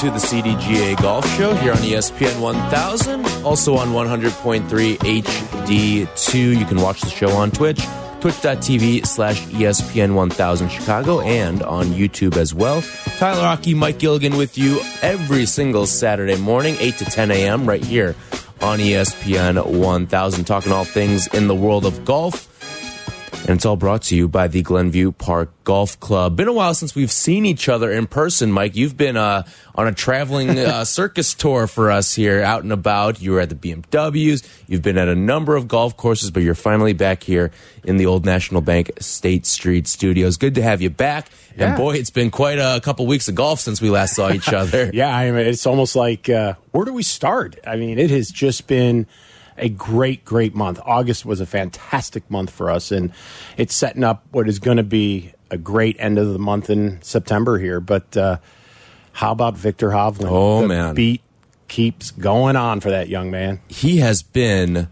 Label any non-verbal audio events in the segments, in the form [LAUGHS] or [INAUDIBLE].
To the CDGA Golf Show here on ESPN 1000, also on 100.3 HD2. You can watch the show on Twitch, twitch.tv slash ESPN 1000 Chicago, and on YouTube as well. Tyler Rocky, Mike Gilligan with you every single Saturday morning, 8 to 10 a.m., right here on ESPN 1000, talking all things in the world of golf. And it's all brought to you by the Glenview Park Golf Club. Been a while since we've seen each other in person, Mike. You've been uh, on a traveling uh, [LAUGHS] circus tour for us here, out and about. You were at the BMWs. You've been at a number of golf courses, but you're finally back here in the old National Bank State Street studios. Good to have you back. Yeah. And boy, it's been quite a couple weeks of golf since we last saw each [LAUGHS] other. Yeah, I mean, it's almost like uh, where do we start? I mean, it has just been a great, great month. August was a fantastic month for us, and it's setting up what is going to be a great end of the month in September here. But uh, how about Viktor Hovland? Oh, the man. beat keeps going on for that young man. he has been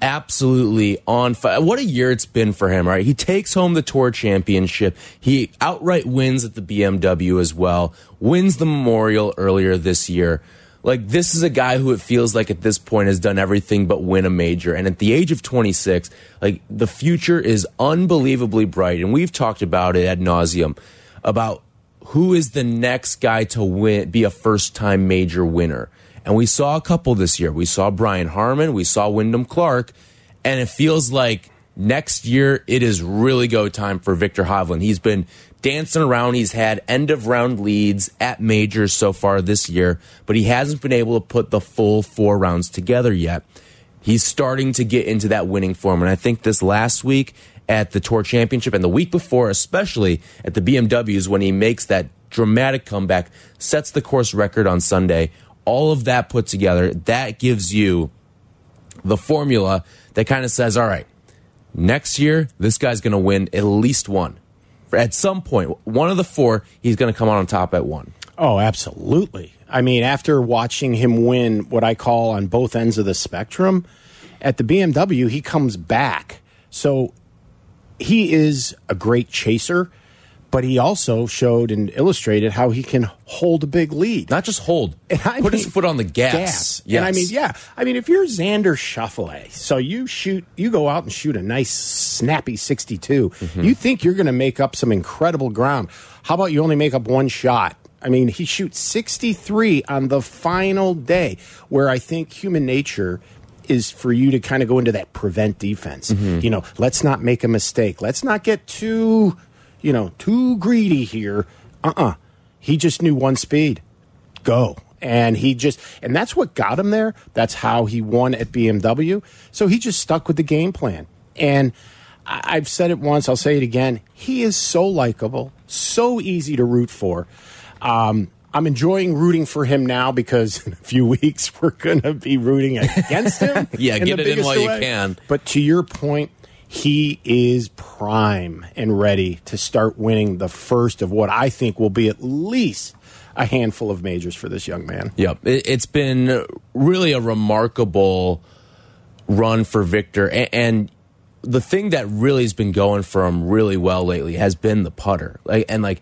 absolutely on fire. What a year it's been for him, right? He takes home the tour championship. He outright wins at the BMW as well, wins the Memorial earlier this year. Like, this is a guy who it feels like at this point has done everything but win a major. And at the age of 26, like, the future is unbelievably bright. And we've talked about it ad nauseum about who is the next guy to win, be a first time major winner. And we saw a couple this year. We saw Brian Harman, we saw Wyndham Clark, and it feels like next year it is really go time for Viktor Hovland. He's been dancing around. He's had end of round leads at majors so far this year, but he hasn't been able to put the full four rounds together yet. He's starting to get into that winning form. And I think this last week at the Tour Championship and the week before, especially at the BMWs, when he makes that dramatic comeback, sets the course record on Sunday, all of that put together, that gives you the formula that kind of says, all right, next year, this guy's going to win at least one. At some point, one of the four, he's going to come out on top at one. Oh, absolutely. I mean, after watching him win what I call on both ends of the spectrum, at the BMW, he comes back. So he is a great chaser, but he also showed and illustrated how he can hold a big lead. Not just hold, [LAUGHS] I put his foot on the gas. gas. Yes. And I mean, yeah. I mean, if you're Xander Schauffele, so you shoot, you go out and shoot a nice snappy 62, Mm-hmm. you think you're going to make up some incredible ground. How about you only make up one shot? I mean, he shoots 63 on the final day, where I think human nature is for you to kind of go into that prevent defense. Mm-hmm. You know, let's not make a mistake. Let's not get too, you know, too greedy here. Uh uh He just knew one speed go. And he just, and that's what got him there. That's how he won at BMW. So he just stuck with the game plan. And I- I've said it once, I'll say it again. He is so likable, so easy to root for. Um, I'm enjoying rooting for him now because [LAUGHS] in a few weeks we're going to be rooting against him. [LAUGHS] Yeah, get it in while you can. But to your point, he is prime and ready to start winning the first of what I think will be at least a handful of majors for this young man. Yep. It, it's been really a remarkable run for Viktor. And, the thing that really has been going for him really well lately has been the putter. And like,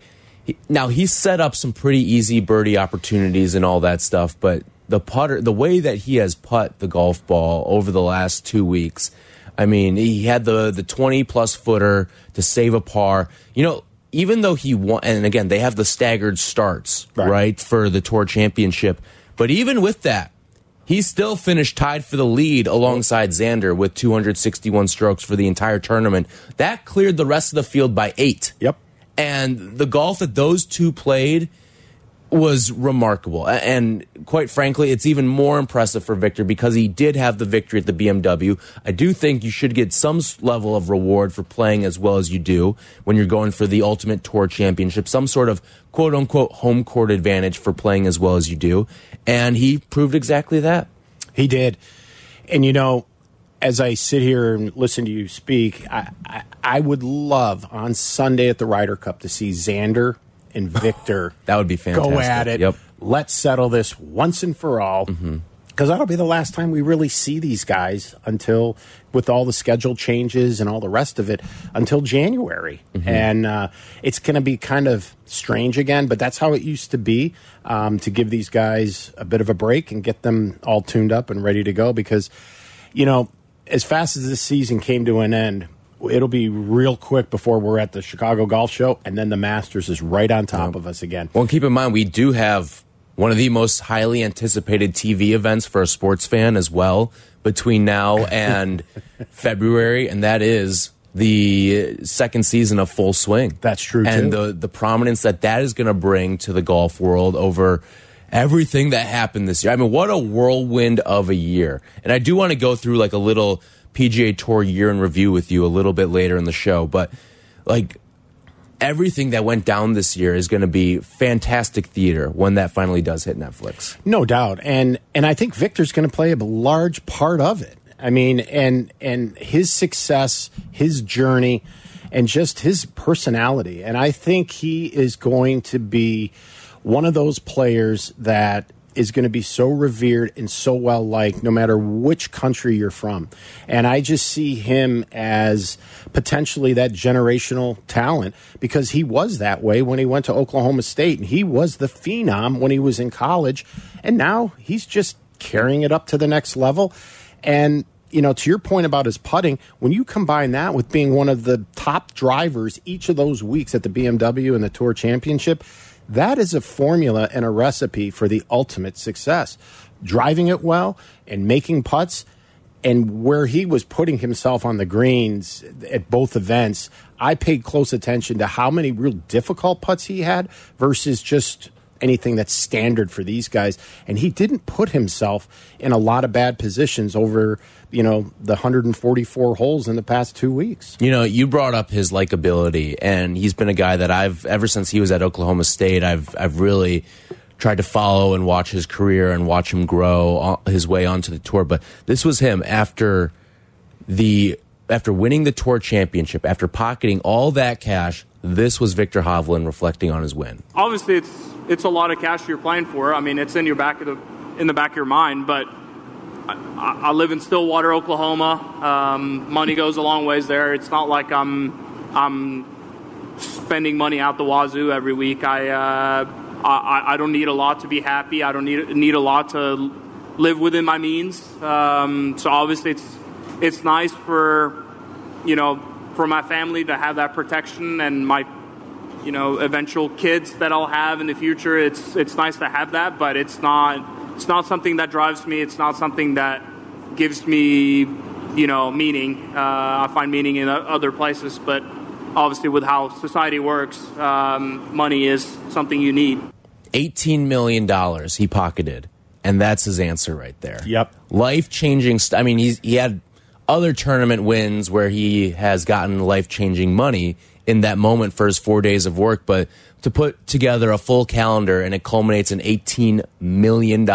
now he's set up some pretty easy birdie opportunities and all that stuff, but the putter, the way that he has put the golf ball over the last two weeks, I mean, he had the the 20 plus footer to save a par. You know, even though he won, and again, they have the staggered starts, Right. right, for the tour championship. But even with that, he still finished tied for the lead alongside Xander with 261 strokes for the entire tournament. That cleared the rest of the field by eight. Yep. And the golf that those two played, was remarkable. And quite frankly, it's even more impressive for Viktor because he did have the victory at the BMW. I do think you should get some level of reward for playing as well as you do when you're going for the Ultimate Tour Championship, some sort of quote unquote home court advantage for playing as well as you do. And he proved exactly that. He did. And you know, as I sit here and listen to you speak, I, I, I would love on Sunday at the Ryder Cup to see Xander and Viktor [LAUGHS] that would be fantastic. go at it. Yep. Let's settle this once and for all. Mm-hmm. Because that'll be the last time we really see these guys until, with all the schedule changes and all the rest of it, until January. Mm-hmm. And uh, it's going to be kind of strange again, but that's how it used to be um, to give these guys a bit of a break and get them all tuned up and ready to go. Because, you know, as fast as this season came to an end, it'll be real quick before we're at the Chicago Golf Show, and then the Masters is right on top of us again. Well, keep in mind, we do have one of the most highly anticipated TV events for a sports fan as well between now and [LAUGHS] February, and that is the second season of Full Swing. That's true, and too. the the prominence that that is going to bring to the golf world over everything that happened this year. I mean, what a whirlwind of a year! And I do want to go through like a little PGA Tour year in review with you a little bit later in the show, but like everything that went down this year is going to be fantastic theater when that finally does hit Netflix. No doubt, and and I think Viktor's going to play a large part of it. I mean, and and his success, his journey, and just his personality, and I think he is going to be one of those players that is going to be so revered and so well liked no matter which country you're from. And I just see him as potentially that generational talent because he was that way when he went to Oklahoma State and he was the phenom when he was in college. And now he's just carrying it up to the next level. And you know, to your point about his putting, when you combine that with being one of the top drivers each of those weeks at the BMW and the Tour Championship, that is a formula and a recipe for the ultimate success. Driving it well and making putts, and where he was putting himself on the greens at both events, I paid close attention to how many real difficult putts he had versus just anything that's standard for these guys. And he didn't put himself in a lot of bad positions over, you know, the 144 holes in the past two weeks. You know, you brought up his likability, and he's been a guy that I've ever since he was at Oklahoma State. I've I've really tried to follow and watch his career and watch him grow his way onto the tour. But this was him after the after winning the tour championship, after pocketing all that cash. This was Viktor Hovland reflecting on his win. Obviously, it's it's a lot of cash you're playing for. I mean, it's in your back of the in the back of your mind, but. I, I live in Stillwater, Oklahoma. Um, money goes a long ways there. It's not like I'm I'm spending money out the wazoo every week. I, uh, I I don't need a lot to be happy. I don't need need a lot to live within my means. Um, so obviously, it's it's nice for you know for my family to have that protection and my you know eventual kids that I'll have in the future. It's it's nice to have that, but it's not it's not something that drives me. It's not something that gives me, you know, meaning. Uh, I find meaning in other places, but obviously, with how society works, um, money is something you need. $18 million he pocketed, and that's his answer right there. Yep. Life changing. I mean, he's, he had other tournament wins where he has gotten life changing money in that moment for his four days of work, but to put together a full calendar and it culminates in $18 million.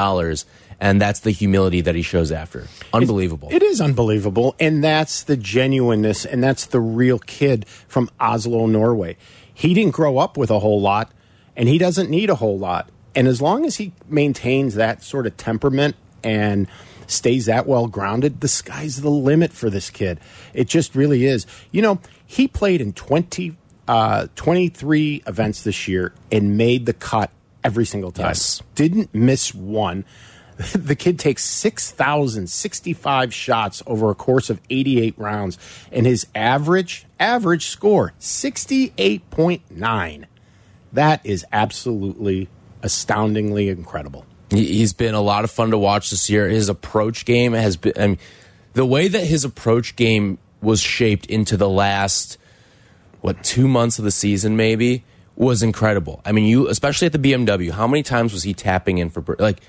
And that's the humility that he shows after. Unbelievable. It is unbelievable. And that's the genuineness and that's the real kid from Oslo, Norway. He didn't grow up with a whole lot and he doesn't need a whole lot. And as long as he maintains that sort of temperament and stays that well grounded, the sky's the limit for this kid. It just really is. You know, he played in 20, uh, 23 events this year and made the cut every single time. Yes. Didn't miss one. [LAUGHS] The kid takes 6,065 shots over a course of 88 rounds, and his average average score 68.9. That is absolutely astoundingly incredible. He's been a lot of fun to watch this year. His approach game has been, I mean, the way that his approach game was shaped into the last, what, two months of the season, maybe, was incredible. I mean, you especially at the BMW, how many times was he tapping in for like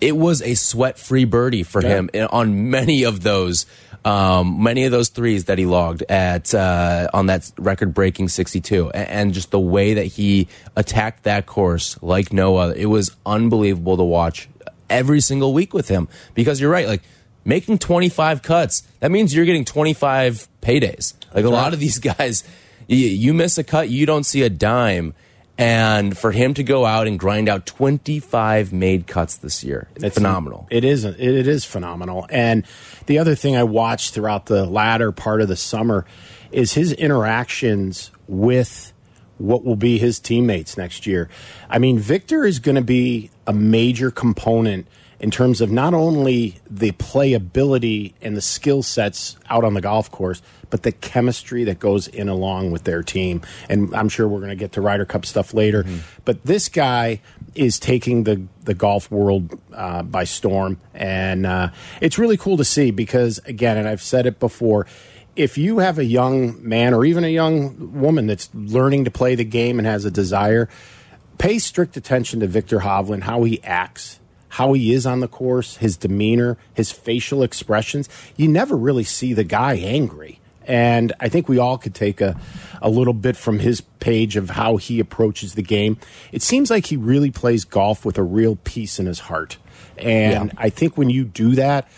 it was a sweat-free birdie for Yeah. him on many of those um, many of those threes that he logged at uh, on that record-breaking 62 A- and just the way that he attacked that course like no other it was unbelievable to watch every single week with him because you're right like making 25 cuts that means you're getting 25 paydays like a lot of these [LAUGHS] guys you, miss a cut you don't see a dime and for him to go out and grind out 25 made cuts this year it's It's phenomenal It is. It is phenomenal. And the other thing I watched throughout the latter part of the summer is his interactions with what will be his teammates next year. I mean, Viktor is going to be a major component in terms of not only the playability and the skill sets out on the golf course, but the chemistry that goes in along with their team. And I'm sure we're going to get to Ryder Cup stuff later. But this guy is taking the the golf world uh, by storm, and uh, it's really cool to see because again, and I've said it before. If you have a young man or even a young woman that's learning to play the game and has a desire, pay strict attention to Viktor Hovland, how he acts, how he is on the course, his demeanor, his facial expressions. You never really see the guy angry. And I think we all could take a, a little bit from his page of how he approaches the game. It seems like he really plays golf with a real peace in his heart. And Yeah. I think when you do that,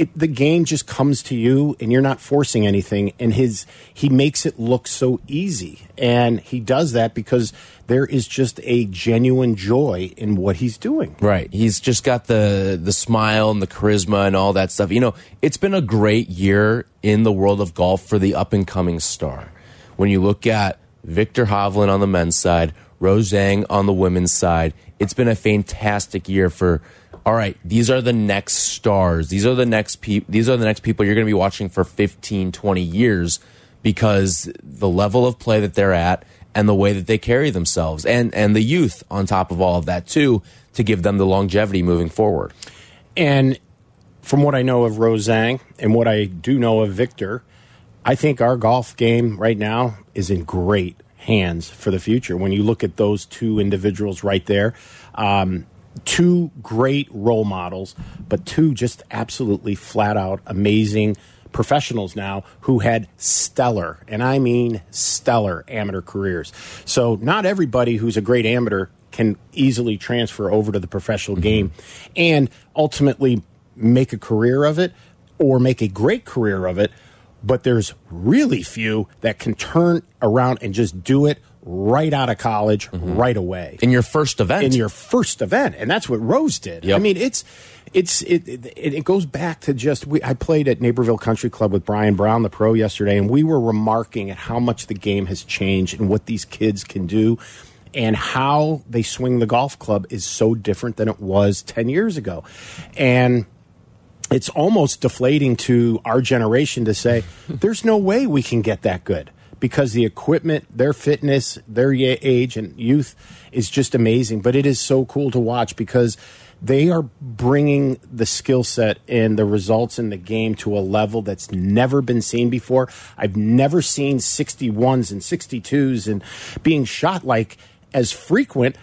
it, the game just comes to you and you're not forcing anything and his he makes it look so easy and he does that because there is just a genuine joy in what he's doing Right. He's just got the the smile and the charisma and all that stuff. You know, it's been a great year in the world of golf for the up and coming star. When you look at Viktor Hovland on the men's side, Rose Zhang on the women's side, it's been a fantastic year for all right, these are the next stars. These are the next peop these are the next people you're going to be watching for 15, 20 years because the level of play that they're at and the way that they carry themselves and and the youth on top of all of that too to give them the longevity moving forward. and from what I know of Rose Zhang and what I do know of Viktor I think our golf game right now is in great hands for the future when you look at those two individuals right there um, two great role models, but two just absolutely flat out amazing professionals now who had stellar, and I mean stellar amateur careers. So not everybody who's a great amateur can easily transfer over to the professional mm-hmm. game and ultimately make a career of it or make a great career of it. But there's really few that can turn around and just do it right out of college mm-hmm. right away In your first event. in your first event, and that's what Rose did. Yep. I mean, it's it's it, it it goes back to just we, I played at Naperville Country Club with Brian Brown, the pro, yesterday, and we were remarking at how much the game has changed and what these kids can do. And how they swing the golf club is so different than it was 10 years ago. And it's almost deflating to our generation to say [LAUGHS] there's no way we can get that good because the equipment, their fitness, their age and youth is just amazing. But it is so cool to watch because they are bringing the skill set and the results in the game to a level that's never been seen before. I've never seen 61s and 62s and being shot like as frequent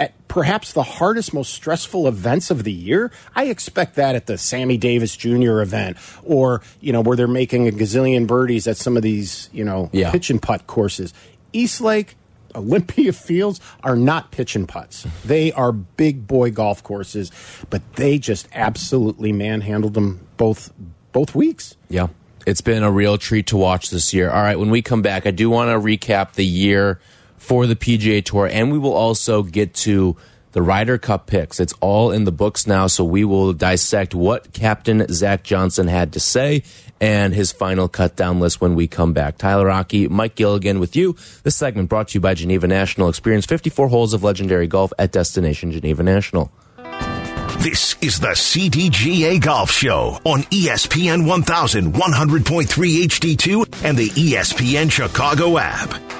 at perhaps the hardest, most stressful events of the year. I expect that at the Sammy Davis Jr. event, or you know where they're making a gazillion birdies at some of these you know Yeah. pitch and putt courses. East Lake. Olympia Fields are not pitch and putts. They are big boy golf courses, but they just absolutely manhandled them both both weeks. Yeah. It's been a real treat to watch this year. All right, when we come back, I do want to recap the year for the PGA Tour, and we will also get to the Ryder Cup picks. It's all in the books now, so we will dissect what Captain Zach Johnson had to say and his final cut down list when we come back. Tyler Rocky, Mike Gilligan with you. This segment brought to you by Geneva National. Experience 54 holes of legendary golf at Destination Geneva National. This is the CDGA Golf Show on ESPN 1100.3 HD2 and the ESPN Chicago app.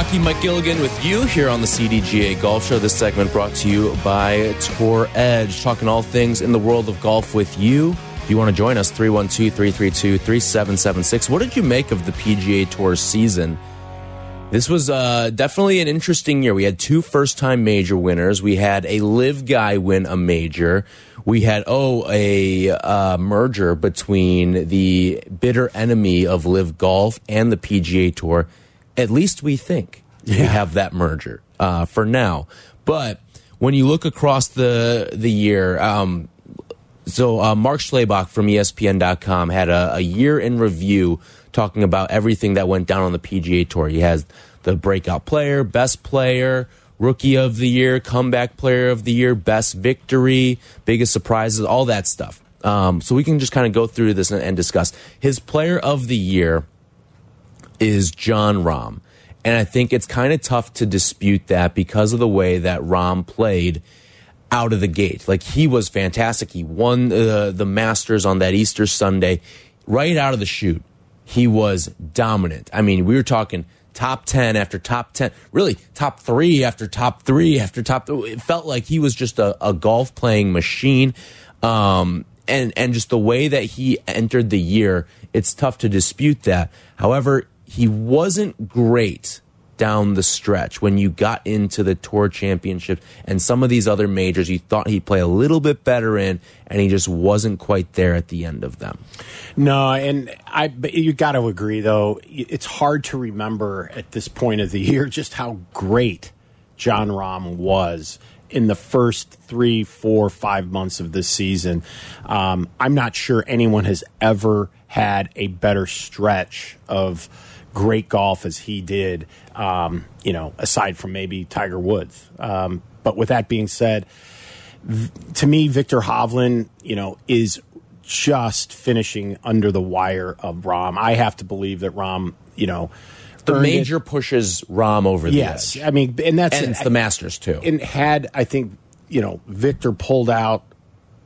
Rocky, Mike Gilligan with you here on the CDGA Golf Show. This segment brought to you by Tour Edge, talking all things in the world of golf with you. If you want to join us, 312 332 3776. What did you make of the PGA Tour season? This was uh, definitely an interesting year. We had two first time major winners. We had a LIV guy win a major. We had, oh, a uh, merger between the bitter enemy of LIV golf and the PGA Tour. At least we think we have that merger uh, for now. But when you look across the the year, um, so uh, Mark Schlabach from ESPN.com had a, a year in review talking about everything that went down on the PGA Tour. He has the breakout player, best player, rookie of the year, comeback player of the year, best victory, biggest surprises, all that stuff. Um, so we can just kind of go through this and, and discuss. His player of the year is Jon Rahm. And I think it's kind of tough to dispute that because of the way that Rahm played out of the gate. Like he was fantastic. He won uh, the Masters on that Easter Sunday right out of the chute. He was dominant. I mean, we were talking top 10 after top 10, really top three after top three after top. It felt like he was just a, a golf playing machine. Um, and, and just the way that he entered the year, it's tough to dispute that. However, he wasn't great down the stretch when you got into the tour championship and some of these other majors you thought he'd play a little bit better in and he just wasn't quite there at the end of them No, and I but you got to agree though. It's hard to remember at this point of the year just how great Jon Rahm was in the first three, four, five months of this season. Um, I'm not sure anyone has ever had a better stretch of great golf as he did. Um, you know, aside from maybe Tiger Woods. Um, but with that being said, to me, Viktor Hovland, you know, is just finishing under the wire of Rahm. I have to believe that Rahm, you know, the earned it. major pushes Rahm over the Yes, edge I mean, and that's and it's the Masters too And had I think you know Viktor pulled out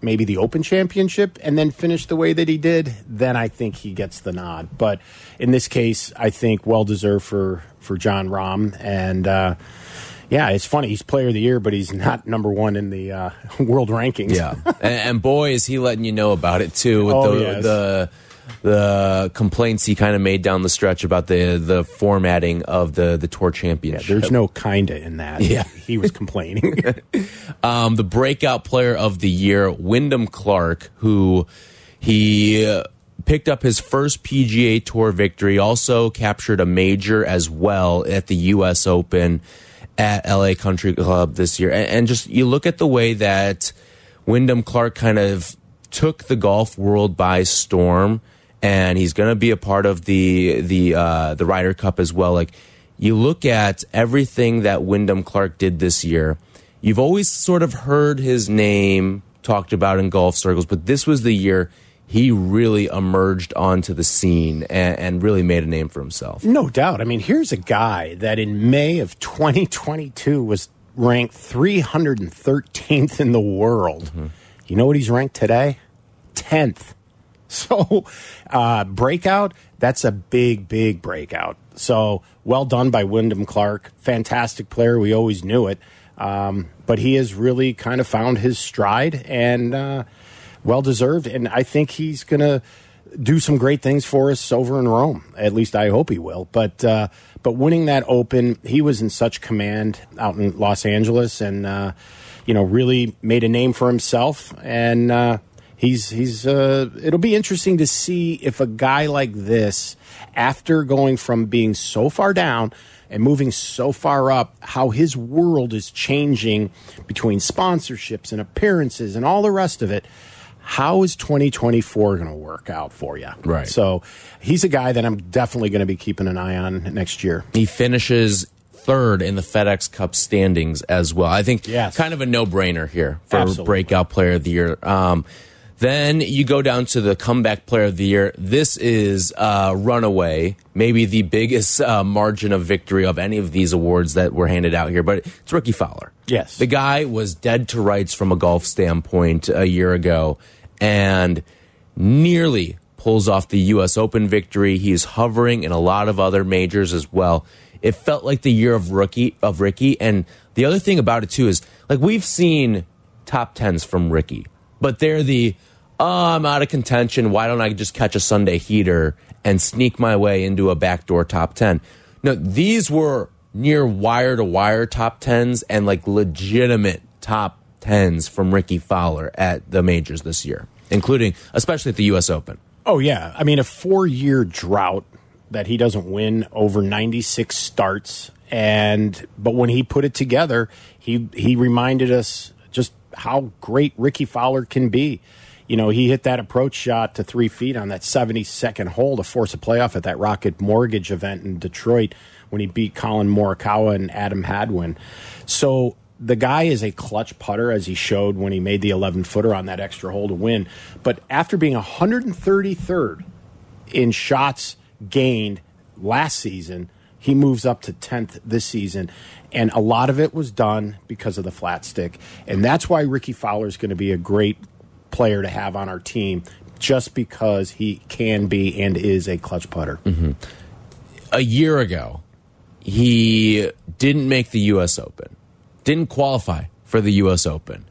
maybe the Open Championship and then finish the way that he did, then I think he gets the nod. But in this case, I think well deserved for for Jon Rahm and. uh yeah, it's funny. He's player of the year, but he's not number one in the uh, [LAUGHS] world rankings. Yeah, and, and boy, is he letting you know about it too with Oh, the, yes. the the complaints he kind of made down the stretch about the the formatting of the the tour Yeah, championship. there's no kinda in that. Yeah. he was complaining. [LAUGHS] [LAUGHS] um, the breakout player of the year, Wyndham Clark, who he uh, picked up his first PGA Tour victory, also captured a major as well at the U.S. Open at LA Country Club this year. And, and just you look at the way that Wyndham Clark kind of took the golf world by storm, and he's going to be a part of the the uh, the Ryder Cup as well. Like you look at everything that Wyndham Clark did this year, you've always sort of heard his name talked about in golf circles, but this was the year he really emerged onto the scene and, and really made a name for himself. no doubt. I mean, here's a guy that in May of 2022 was ranked 313th in the world. You know what he's ranked today? 10th. [LAUGHS] So, uh, breakout, that's a big, big breakout. So, well done by Wyndham Clark. Fantastic player. We always knew it. Um, but he has really kind of found his stride and uh, well deserved. And I think he's going to do some great things for us over in Rome. At least I hope he will. But uh, but winning that Open, he was in such command out in Los Angeles, and uh, you know really made a name for himself. And uh, he's he's uh, it'll be interesting to see if a guy like this, after going from being so far down and moving so far up, how his world is changing between sponsorships and appearances and all the rest of it. How is 2024 going to work out for you? Right. So he's a guy that I'm definitely going to be keeping an eye on next year. He finishes third in the FedEx Cup standings as well. I think Yes. kind of a no brainer here for Absolutely. breakout player of the year. Um, then you go down to the comeback player of the year. This is uh, runaway, maybe the biggest uh, margin of victory of any of these awards that were handed out here, but it's Rickie Fowler. Yes. The guy was dead to rights from a golf standpoint a year ago and nearly pulls off the U.S. Open victory. He's hovering in a lot of other majors as well. It felt like the year of rookie of Rickie, and the other thing about it too is like we've seen top tens from Rickie, but they're the oh, I'm out of contention. Why don't I just catch a Sunday heater and sneak my way into a backdoor top 10? No, these were near wire to wire top 10s and like legitimate top 10s from Rickie Fowler at the majors this year, including especially at the US Open. Oh, yeah. I mean, a four year drought that he doesn't win over 96 starts. And, but when he put it together, he, he reminded us how great Rickie Fowler can be you know, he hit that approach shot to three feet on that 72nd hole to force a playoff at that Rocket Mortgage event in Detroit when he beat Collin Morikawa and Adam Hadwin. So the guy is a clutch putter, as he showed when he made the 11 footer on that extra hole to win. But after being 133rd in shots gained last season, he moves up to 10th this season. And a lot of it was done because of the flat stick. And that's why Rickie Fowler is going to be a great player to have on our team just because he can be and is a clutch putter. Mm -hmm. A year ago, he didn't make the U.S. Open, didn't qualify for the U.S. Open,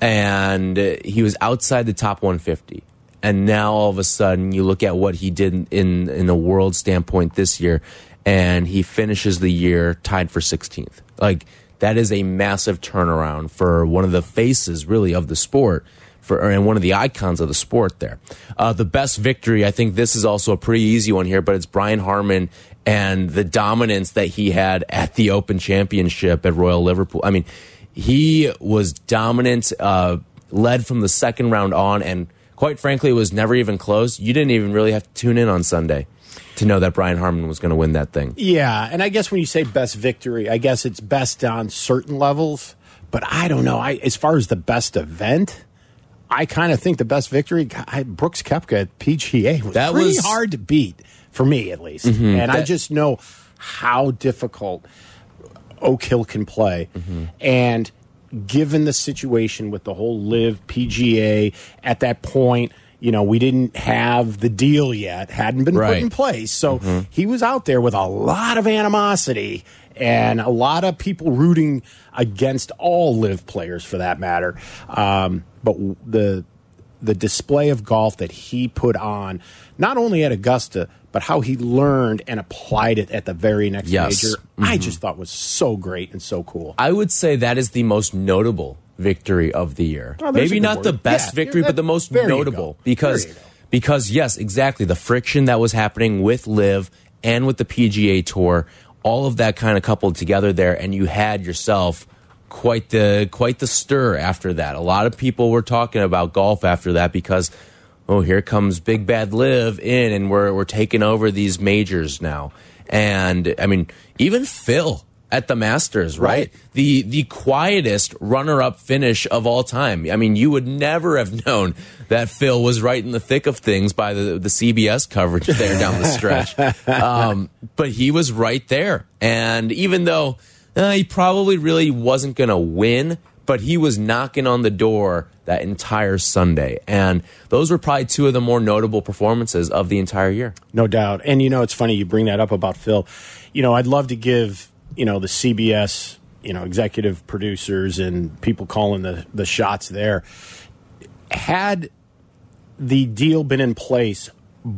and he was outside the top 150. And now all of a sudden, you look at what he did in in a world standpoint this year, and he finishes the year tied for 16th. Like that is a massive turnaround for one of the faces, really, of the sport for and one of the icons of the sport there. Uh, the best victory, I think this is also a pretty easy one here, but it's Brian Harman and the dominance that he had at the Open Championship at Royal Liverpool. I mean, he was dominant, uh, led from the second round on, and quite frankly, it was never even close. You didn't even really have to tune in on Sunday to know that Brian Harman was going to win that thing. Yeah, and I guess when you say best victory, I guess it's best on certain levels. But I don't know. I as far as the best event, I kind of think the best victory, I, Brooks Koepka at PGA was that pretty was, hard to beat for me at least, mm -hmm, and that, I just know how difficult Oak Hill can play, mm -hmm. and given the situation with the whole LIV PGA at that point. You know, we didn't have the deal yet, hadn't been right. put in place. So mm -hmm. he was out there with a lot of animosity and a lot of people rooting against all LIV players for that matter. Um, but the the display of golf that he put on, not only at Augusta, but how he learned and applied it at the very next yes. major, mm -hmm. I mm-hmm. just thought was so great and so cool. I would say that is the most notable victory of the year. Oh, Maybe not the best yeah, victory, but the most notable because because yes, exactly the friction that was happening with LIV and with the PGA Tour, all of that kind of coupled together there, and you had yourself quite the quite the stir after that. A lot of people were talking about golf after that because oh, here comes Big Bad LIV in, and we're we're taking over these majors now. And I mean, even Phil at the Masters, right? right? The the quietest runner up finish of all time. I mean, you would never have known that Phil was right in the thick of things by the the CBS coverage there down the stretch. [LAUGHS] Um, but he was right there, and even though uh, he probably really wasn't going to win, but he was knocking on the door that entire Sunday. And those were probably two of the more notable performances of the entire year. No doubt. And you know, it's funny you bring that up about Phil. You know, I'd love to give, you know, the CBS, you know, executive producers and people calling the, the shots there. Had the deal been in place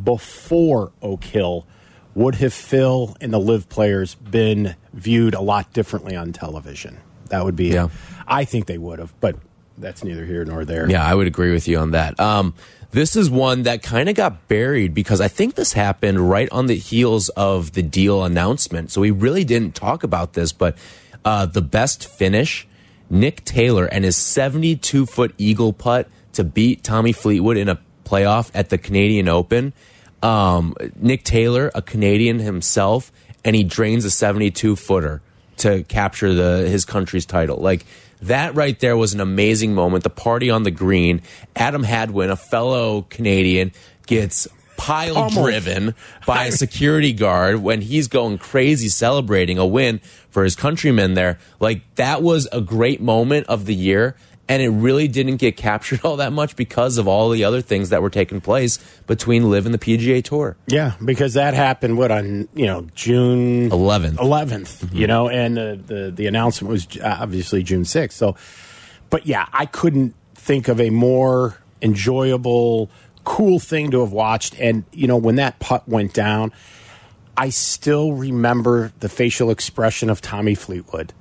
before Oak Hill, would have Phil and the LIV players been viewed a lot differently on television? That would be, yeah. I think they would have, but that's neither here nor there. Yeah, I would agree with you on that. Um, this is one that kind of got buried because I think this happened right on the heels of the deal announcement. So we really didn't talk about this, but uh, the best finish, Nick Taylor and his 72 foot eagle putt to beat Tommy Fleetwood in a playoff at the Canadian Open um, Nick Taylor, a Canadian himself, and he drains a 72 footer to capture the his country's title. Like that right there was an amazing moment. The party on the green. Adam Hadwin, a fellow Canadian, gets pile driven by a security guard when he's going crazy celebrating a win for his countrymen there. Like that was a great moment of the year. And it really didn't get [LAUGHS] captured all that much because of all the other things that were taking place between LIV and the PGA Tour. Yeah, because that happened what on you know June 11th. 11th, you know, and uh, the the announcement was obviously June 6th. So, but yeah, I couldn't think of a more enjoyable, cool thing to have watched. And you know, when that putt went down, I still remember the facial expression of Tommy Fleetwood,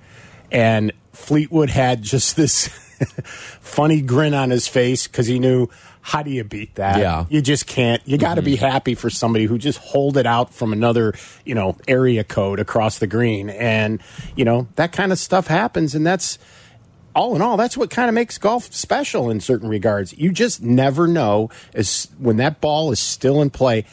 and Fleetwood had just [LAUGHS] this [LAUGHS] funny grin on his face because he knew how do you beat that? Yeah. You just can't. You got to be happy for somebody who just hold it out from another, you know, area code across the green. And, you know, that kind of stuff happens. And that's all in all, that's what kind of makes golf special in certain regards. You just never know as when that ball is still in play,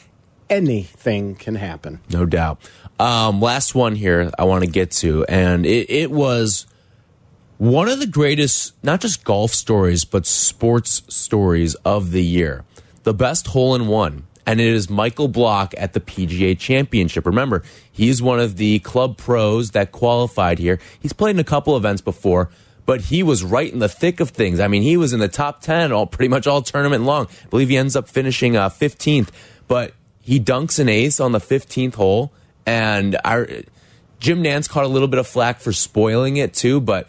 anything can happen. No doubt. Um, last one here I want to get to, and it, it was one of the greatest, not just golf stories, but sports stories of the year. The best hole in one. And it is Michael Block at the PGA Championship. Remember, he's one of the club pros that qualified here. He's played in a couple events before, but he was right in the thick of things. I mean, he was in the top 10 all pretty much all tournament long. I believe he ends up finishing uh, 15th, but he dunks an ace on the 15th hole. And our, Jim Nantz caught a little bit of flack for spoiling it too, but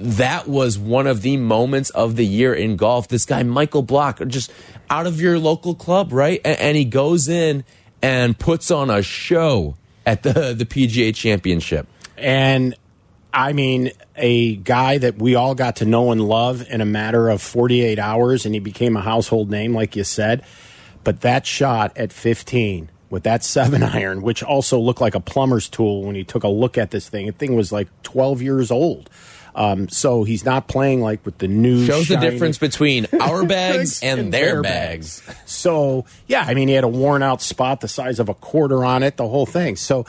that was one of the moments of the year in golf. This guy, Michael Block, just out of your local club, right? And, and, he goes in and puts on a show at the, the PGA Championship. And I mean, a guy that we all got to know and love in a matter of 48 hours, and he became a household name, like you said. But that shot at 15 with that seven [LAUGHS] iron, which also looked like a plumber's tool when he took a look at this thing, the thing was like 12 years old. Um, so he's not playing like with the new. Shows shiny- the difference between [LAUGHS] our bags and, their bags. So yeah, I mean, he had a worn out spot the size of a quarter on it, the whole thing. So,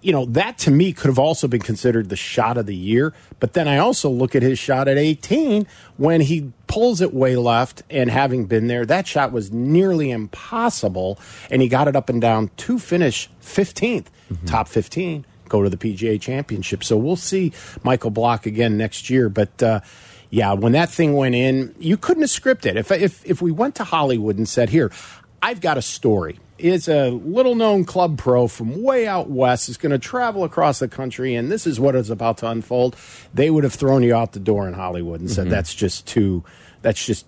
you know, that to me could have also been considered the shot of the year. But then I also look at his shot at 18 when he pulls it way left, and having been there, that shot was nearly impossible, and he got it up and down to finish 15th, top 15 go to the PGA Championship. So we'll see Michael Block again next year. But uh, yeah, when that thing went in, you couldn't have scripted. It. If if if we went to Hollywood and said, "Here, I've got a story." Is a little known club pro from way out west is going to travel across the country, and this is what is about to unfold. They would have thrown you out the door in Hollywood and said, "That's just too, that's just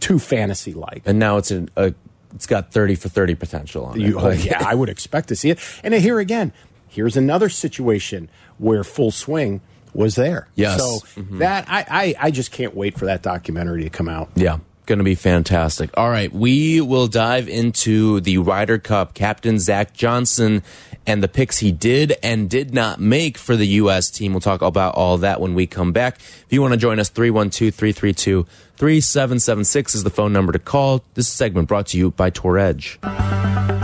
too fantasy like." And now it's a, a it's got 30 for 30 potential on it. You, [LAUGHS] oh, yeah, I would expect to see it. And here again, here's another situation where full swing was there. Yes. So mm-hmm. that I, I I just can't wait for that documentary to come out. Yeah, going to be fantastic. All right, we will dive into the Ryder Cup. Captain Zach Johnson and the picks he did and did not make for the U.S. team. We'll talk about all that when we come back. If you want to join us, 312 332 3776 is the phone number to call. This segment brought to you by Tour Edge.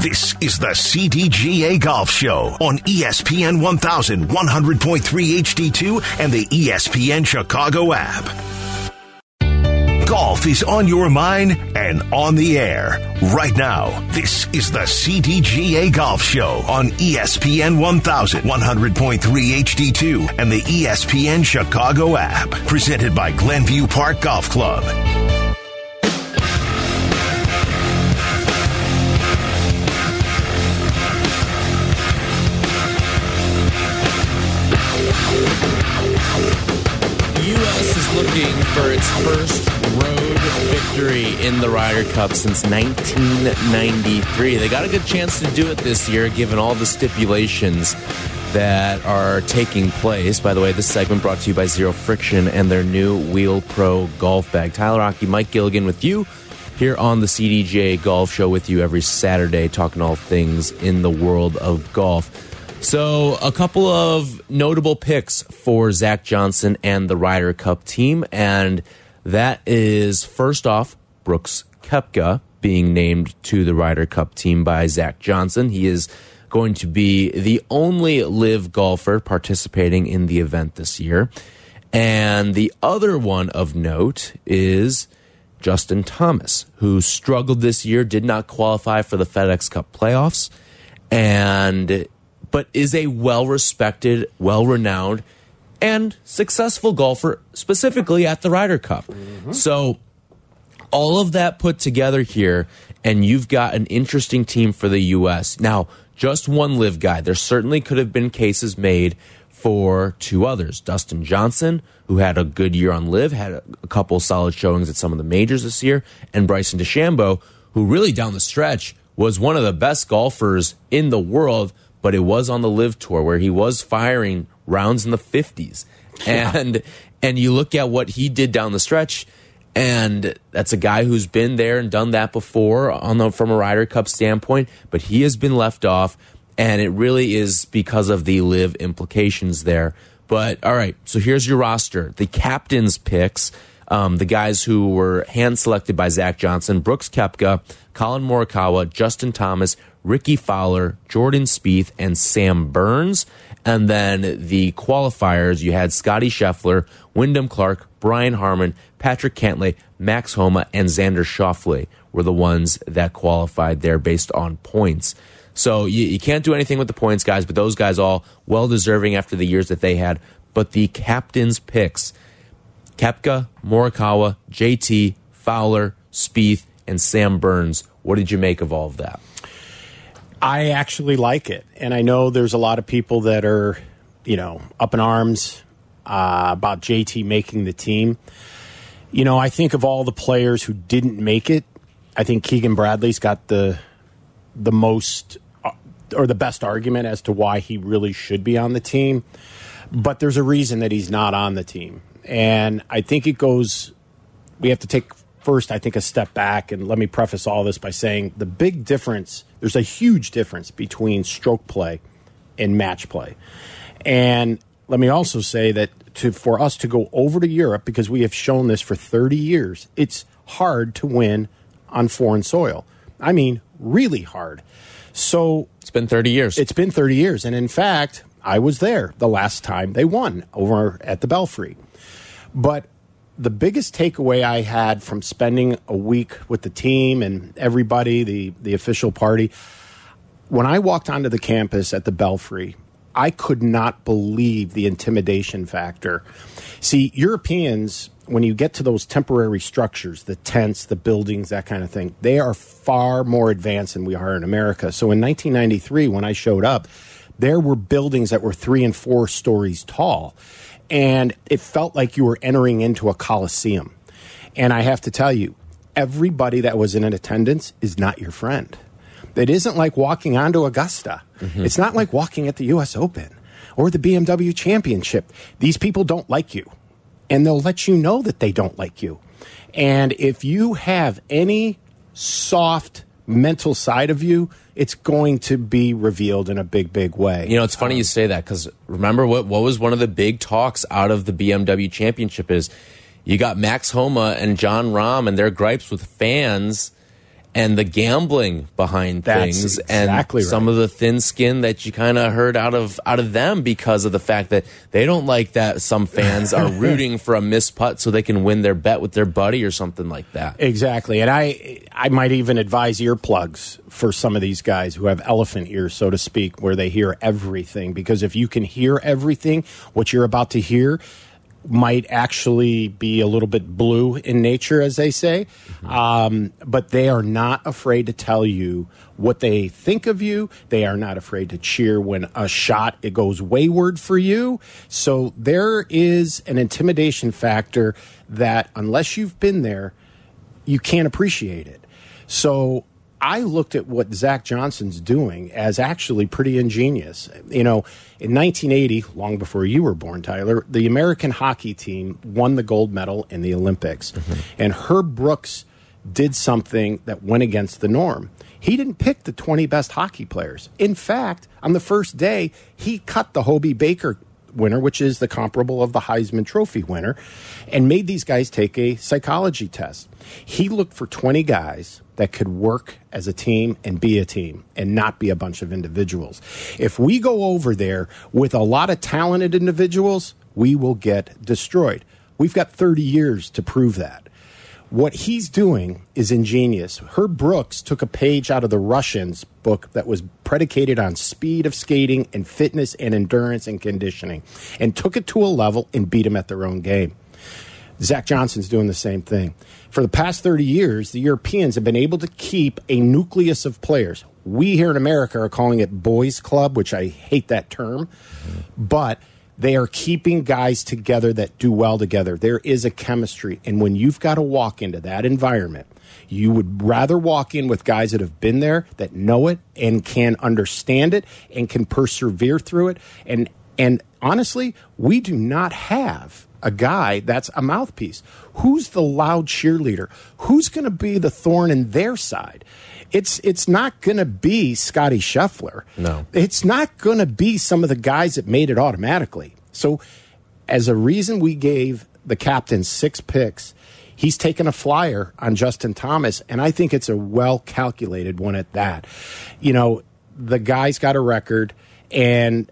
This is the CDGA Golf Show on ESPN 1100.3 HD2 and the ESPN Chicago app. Golf is on your mind and on the air right now. This is the CDGA Golf Show on ESPN 1100, 100.3 HD2 and the ESPN Chicago app. Presented by Glenview Park Golf Club. Looking for its first road victory in the Ryder Cup since 1993. They got a good chance to do it this year, given all the stipulations that are taking place. By the way, this segment brought to you by Zero Friction and their new Wheel Pro golf bag. Tyler Rocky, Mike Gilligan with you here on the CDJ Golf Show with you every Saturday, talking all things in the world of golf. So, a couple of notable picks for Zach Johnson and the Ryder Cup team, and that is first off Brooks Koepka being named to the Ryder Cup team by Zach Johnson. He is going to be the only LIV golfer participating in the event this year. And the other one of note is Justin Thomas, who struggled this year, did not qualify for the FedEx Cup playoffs, and but is a well respected, well renowned and successful golfer, specifically at the Ryder Cup. Mm-hmm. So, all of that put together here, and you've got an interesting team for the U.S. Now, just one LIV guy. There certainly could have been cases made for two others. Dustin Johnson, who had a good year on LIV, had a, a couple solid showings at some of the majors this year, and Bryson DeChambeau, who really down the stretch was one of the best golfers in the world, but it was on the LIV tour where he was firing rounds in the 50s. And and you look at what he did down the stretch and that's a guy who's been there and done that before on the from a Ryder Cup standpoint, but he has been left off and it really is because of the LIV implications there. But all right, so here's your roster. The captain's picks, um, the guys who were hand selected by Zach Johnson, Brooks Koepka, Collin Morikawa, Justin Thomas, Rickie Fowler, Jordan Spieth, and Sam Burns. And then the qualifiers, you had Scotty Scheffler, Wyndham Clark, Brian Harman, Patrick Cantlay, Max Homa, and Xander Schauffele were the ones that qualified there based on points. So you, you can't do anything with the points, guys, but those guys all well deserving after the years that they had. But the captain's picks Koepka, Morikawa, JT, Fowler, Spieth, and Sam Burns. What did you make of all of that? I actually like it. And I know there's a lot of people that are, you know, up in arms uh, about JT making the team. You know, I think of all the players who didn't make it, I think Keegan Bradley's got the the most uh, or the best argument as to why he really should be on the team. But there's a reason that he's not on the team. And I think it goes we have to take first, I think, a step back. And let me preface all this by saying the big difference there's a huge difference between stroke play and match play. And let me also say that to, for us to go over to Europe, because we have shown this for 30 years, it's hard to win on foreign soil. I mean, really hard. So It's been 30 years. it's been 30 years. And in fact, I was there the last time they won over at the Belfry. But the biggest takeaway I had from spending a week with the team and everybody, the, the official party, when I walked onto the campus at the Belfry, I could not believe the intimidation factor. See, Europeans, when you get to those temporary structures, the tents, the buildings, that kind of thing, they are far more advanced than we are in America. So in 1993, when I showed up, there were buildings that were three and four stories tall. And it felt like you were entering into a coliseum. And I have to tell you, everybody that was in attendance is not your friend. It isn't like walking onto Augusta. Mm-hmm. It's not like walking at the US Open or the BMW Championship. These people don't like you, and they'll let you know that they don't like you. And if you have any soft mental side of you, it's going to be revealed in a big, big way. You know, it's funny you um, say that because remember what what was one of the big talks out of the BMW Championship is you got Max Homa and Jon Rahm and their gripes with fans and the gambling behind That's things exactly and some right. of the thin skin that you kind of heard out of out of them because of the fact that they don't like that some fans are [LAUGHS] rooting for a missed putt so they can win their bet with their buddy or something like that. Exactly, and I I might even advise earplugs for some of these guys who have elephant ears, so to speak, where they hear everything. Because if you can hear everything, what you're about to hear might actually be a little bit blue in nature, as they say. Um, but they are not afraid to tell you what they think of you. They are not afraid to cheer when a shot it goes wayward for you. So there is an intimidation factor that unless you've been there, you can't appreciate it. So I looked at what Zach Johnson's doing as actually pretty ingenious. You know, in 1980, long before you were born, Tyler, the American hockey team won the gold medal in the Olympics. Mm-hmm. And Herb Brooks did something that went against the norm. He didn't pick the 20 best hockey players. In fact, on the first day, he cut the Hobey Baker winner, which is the comparable of the Heisman Trophy winner, and made these guys take a psychology test. He looked for 20 guys that could work as a team and be a team and not be a bunch of individuals. If we go over there with a lot of talented individuals, we will get destroyed. We've got 30 years to prove that. What he's doing is ingenious. Herb Brooks took a page out of the Russians book that was predicated on speed of skating and fitness and endurance and conditioning and took it to a level and beat them at their own game. Zach Johnson's doing the same thing. For the past 30 years, the Europeans have been able to keep a nucleus of players. We here in America are calling it boys club, which I hate that term, but they are keeping guys together that do well together. There is a chemistry. And when you've got to walk into that environment, you would rather walk in with guys that have been there, that know it and can understand it and can persevere through it. And and honestly, we do not have a guy that's a mouthpiece. Who's the loud cheerleader? Who's going to be the thorn in their side? It's it's not going to be Scotty Scheffler. No. It's not going to be some of the guys that made it automatically. So as a reason we gave the captain six picks, he's taken a flyer on Justin Thomas and I think it's a well calculated one at that. You know, the guy's got a record and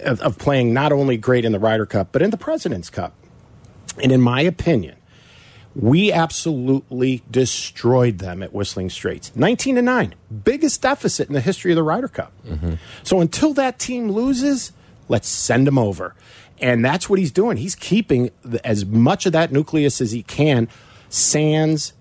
of, of playing not only great in the Ryder Cup, but in the President's Cup. And in my opinion, we absolutely destroyed them at Whistling Straits. 19 to 9, biggest deficit in the history of the Ryder Cup. Mm-hmm. So until that team loses, let's send them over. And that's what he's doing. He's keeping the, as much of that nucleus as he can. Sands,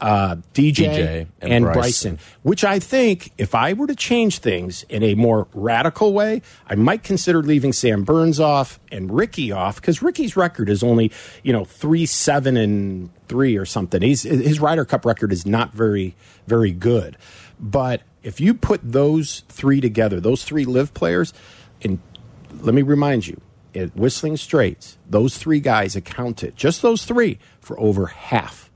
uh, DJ, DJ and, and Bryson. Bryson. which I think if I were to change things in a more radical way, I might consider leaving Sam Burns off and Rickie off because Rickie's record is only, you know, three, seven, and three or something. He's, his Ryder Cup record is not very, very good. But if you put those three together, those three LIV players, and let me remind you, at Whistling Straits, those three guys accounted, just those three, for over half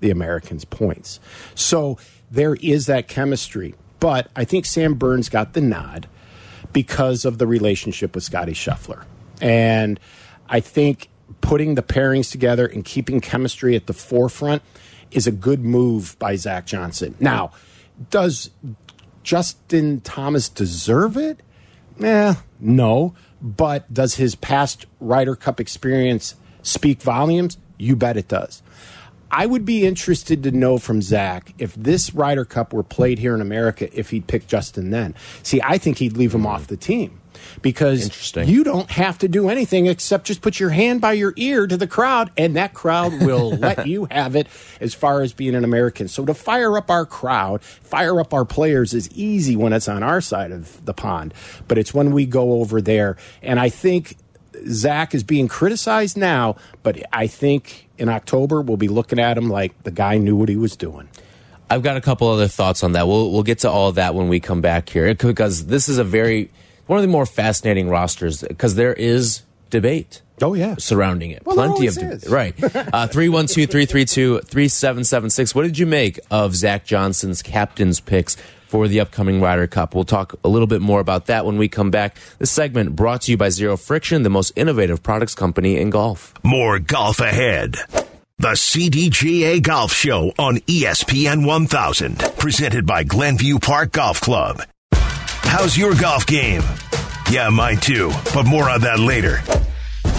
the Americans' points. So there is that chemistry. But I think Sam Burns got the nod because of the relationship with Scotty Scheffler. And I think putting the pairings together and keeping chemistry at the forefront is a good move by Zach Johnson. Now, does Justin Thomas deserve it? Eh, no. But does his past Ryder Cup experience speak volumes? You bet it does. I would be interested to know from Zach if this Ryder Cup were played here in America, if he'd pick Justin then. See, I think he'd leave him off the team because you don't have to do anything except just put your hand by your ear to the crowd, and that crowd will [LAUGHS] let you have it as far as being an American. So to fire up our crowd, fire up our players is easy when it's on our side of the pond, but it's when we go over there. And I think Zach is being criticized now, but I think in October we'll be looking at him like the guy knew what he was doing. I've got a couple other thoughts on that. We'll we'll get to all of that when we come back here because this is a very one of the more fascinating rosters because there is debate. Oh, yeah. surrounding it. Well, Plenty of debate. is. Right. [LAUGHS] Uh, three one two three three two three seven seven six. What did you make of Zach Johnson's captain's picks for the upcoming Ryder Cup? We'll talk a little bit more about that when we come back. This segment brought to you by Zero Friction, the most innovative products company in golf. More golf ahead. The CDGA Golf Show on ESPN 1000, presented by Glenview Park Golf Club. How's your golf game? Yeah, mine too, but more on that later.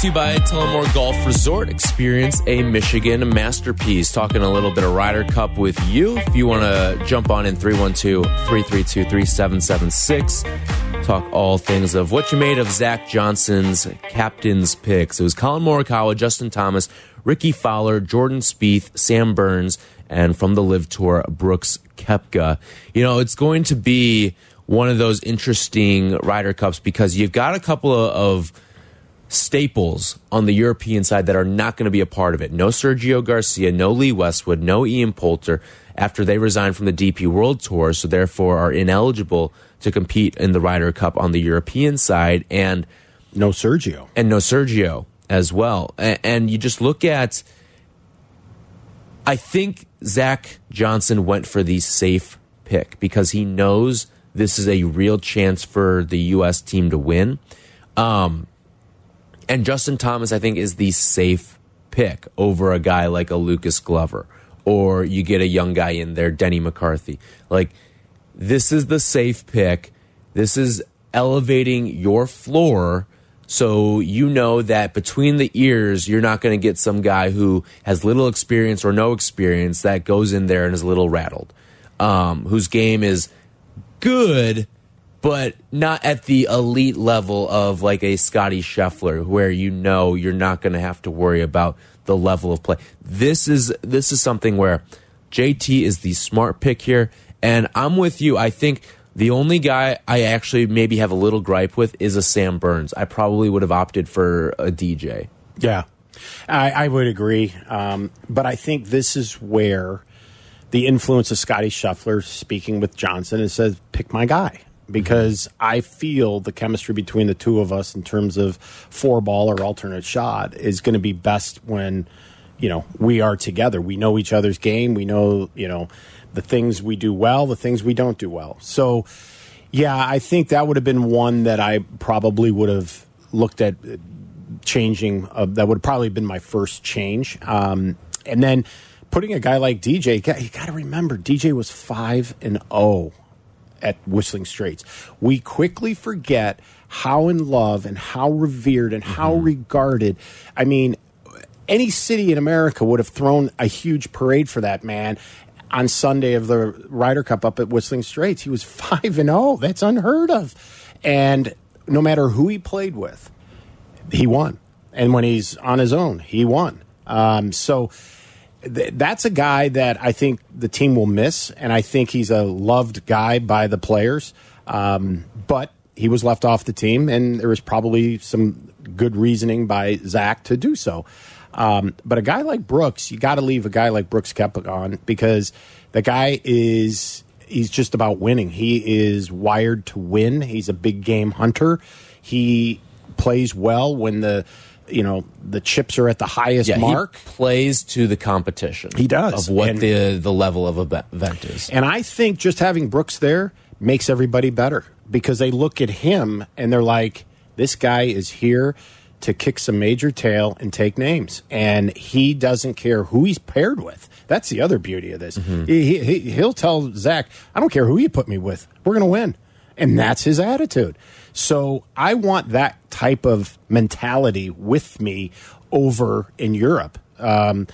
To you by Tullamore Golf Resort. Experience a Michigan masterpiece. Talking a little bit of Ryder Cup with you. If you want to jump on in 312 332 3776, talk all things of what you made of Zach Johnson's captain's picks. It was Collin Morikawa, Justin Thomas, Rickie Fowler, Jordan Spieth, Sam Burns, and from the LIV Tour, Brooks Koepka. You know, it's going to be one of those interesting Ryder Cups because you've got a couple of, of staples on the European side that are not going to be a part of it. No Sergio Garcia, no Lee Westwood, no Ian Poulter after they resigned from the DP World Tour, so therefore are ineligible to compete in the Ryder Cup on the European side, and no Sergio, and no Sergio as well. And, and you just look at, I think Zach Johnson went for the safe pick because he knows this is a real chance for the U.S. team to win. Um, and Justin Thomas, I think, is the safe pick over a guy like a Lucas Glover, or you get a young guy in there, Denny McCarthy. Like, this is the safe pick. This is elevating your floor so you know that between the ears, you're not going to get some guy who has little experience or no experience that goes in there and is a little rattled, um, whose game is good, but not at the elite level of like a Scotty Scheffler, where you know you're not going to have to worry about the level of play. This is this is something where JT is the smart pick here, and I'm with you. I think the only guy I actually maybe have a little gripe with is a Sam Burns. I probably would have opted for a DJ. Yeah, I, I would agree. Um, but I think this is where the influence of Scotty Scheffler speaking with Johnson and says, pick my guy. Because I feel the chemistry between the two of us in terms of four ball or alternate shot is going to be best when, you know, we are together. We know each other's game. We know, you know, the things we do well, the things we don't do well. So, yeah, I think that would have been one that I probably would have looked at changing. Uh, that would have probably been my first change. Um, and then putting a guy like DJ, you got to remember, DJ was 5 and 0 at Whistling Straits. We quickly forget how in love and how revered and how mm-hmm. regarded. I mean, any city in America would have thrown a huge parade for that man on Sunday of the Ryder Cup up at Whistling Straits. He was [LAUGHS] 5 and 0. That's unheard of. And no matter who he played with, he won. And when he's on his own, he won. Um, so th- that's a guy that I think the team will miss, and I think he's a loved guy by the players. Um, but he was left off the team, and there was probably some good reasoning by Zach to do so. Um, but a guy like Brooks, you got to leave a guy like Brooks Koepka on because the guy is he's just about winning. He is wired to win. He's a big game hunter. He plays well when the you know the chips are at the highest yeah, mark. plays to the competition. He does of what and, the the level of event is. And I think just having Brooks there makes everybody better because they look at him and they're like, this guy is here to kick some major tail and take names, and he doesn't care who he's paired with. That's the other beauty of this. Mm-hmm. He, he, he'll tell Zach, I don't care who you put me with, we're going to win. And that's his attitude. So I want that type of mentality with me over in Europe. Um,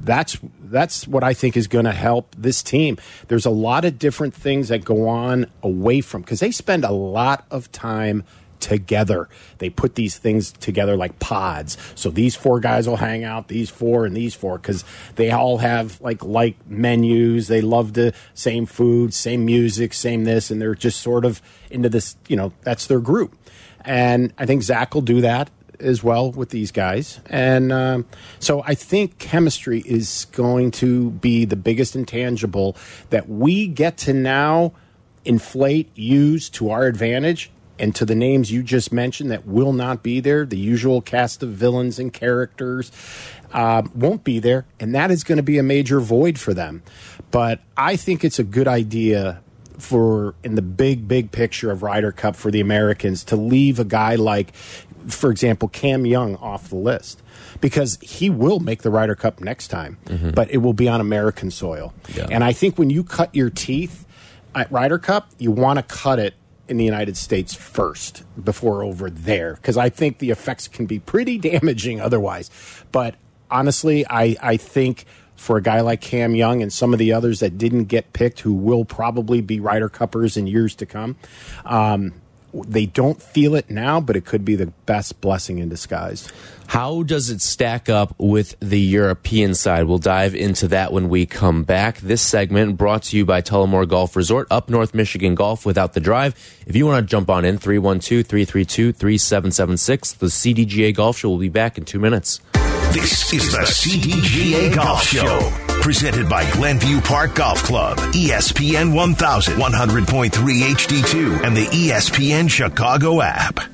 that's that's what I think is going to help this team. There's a lot of different things that go on away from because they spend a lot of time together. They put these things together like pods. So these four guys will hang out, these four and these four, because they all have like like menus. They love the same food, same music, same this, and they're just sort of into this. You know, that's their group. And I think Zach will do that as well with these guys. And um, so I think chemistry is going to be the biggest intangible that we get to now inflate, use to our advantage and to the names you just mentioned that will not be there, the usual cast of villains and characters uh, won't be there, and that is going to be a major void for them. But I think it's a good idea for in the big big picture of Ryder Cup for the Americans to leave a guy like, for example, Cam Young off the list because he will make the Ryder Cup next time, mm-hmm. but it will be on American soil. Yeah. And I think when you cut your teeth at Ryder Cup, you want to cut it in the United States first before over there because I think the effects can be pretty [LAUGHS] damaging otherwise. But honestly, I, I think for a guy like Cam Young and some of the others that didn't get picked who will probably be Ryder Cuppers in years to come, um, they don't feel it now, but it could be the best blessing in disguise. How does it stack up with the European side? We'll dive into that when we come back. This segment brought to you by Tullamore Golf Resort, up North Michigan Golf without the drive. If you want to jump on in, 312 332 3776. The CDGA Golf Show will be back in two minutes. This is the CDGA Golf Show, presented by Glenview Park Golf Club, ESPN 1100.3 HD2, and the ESPN Chicago app.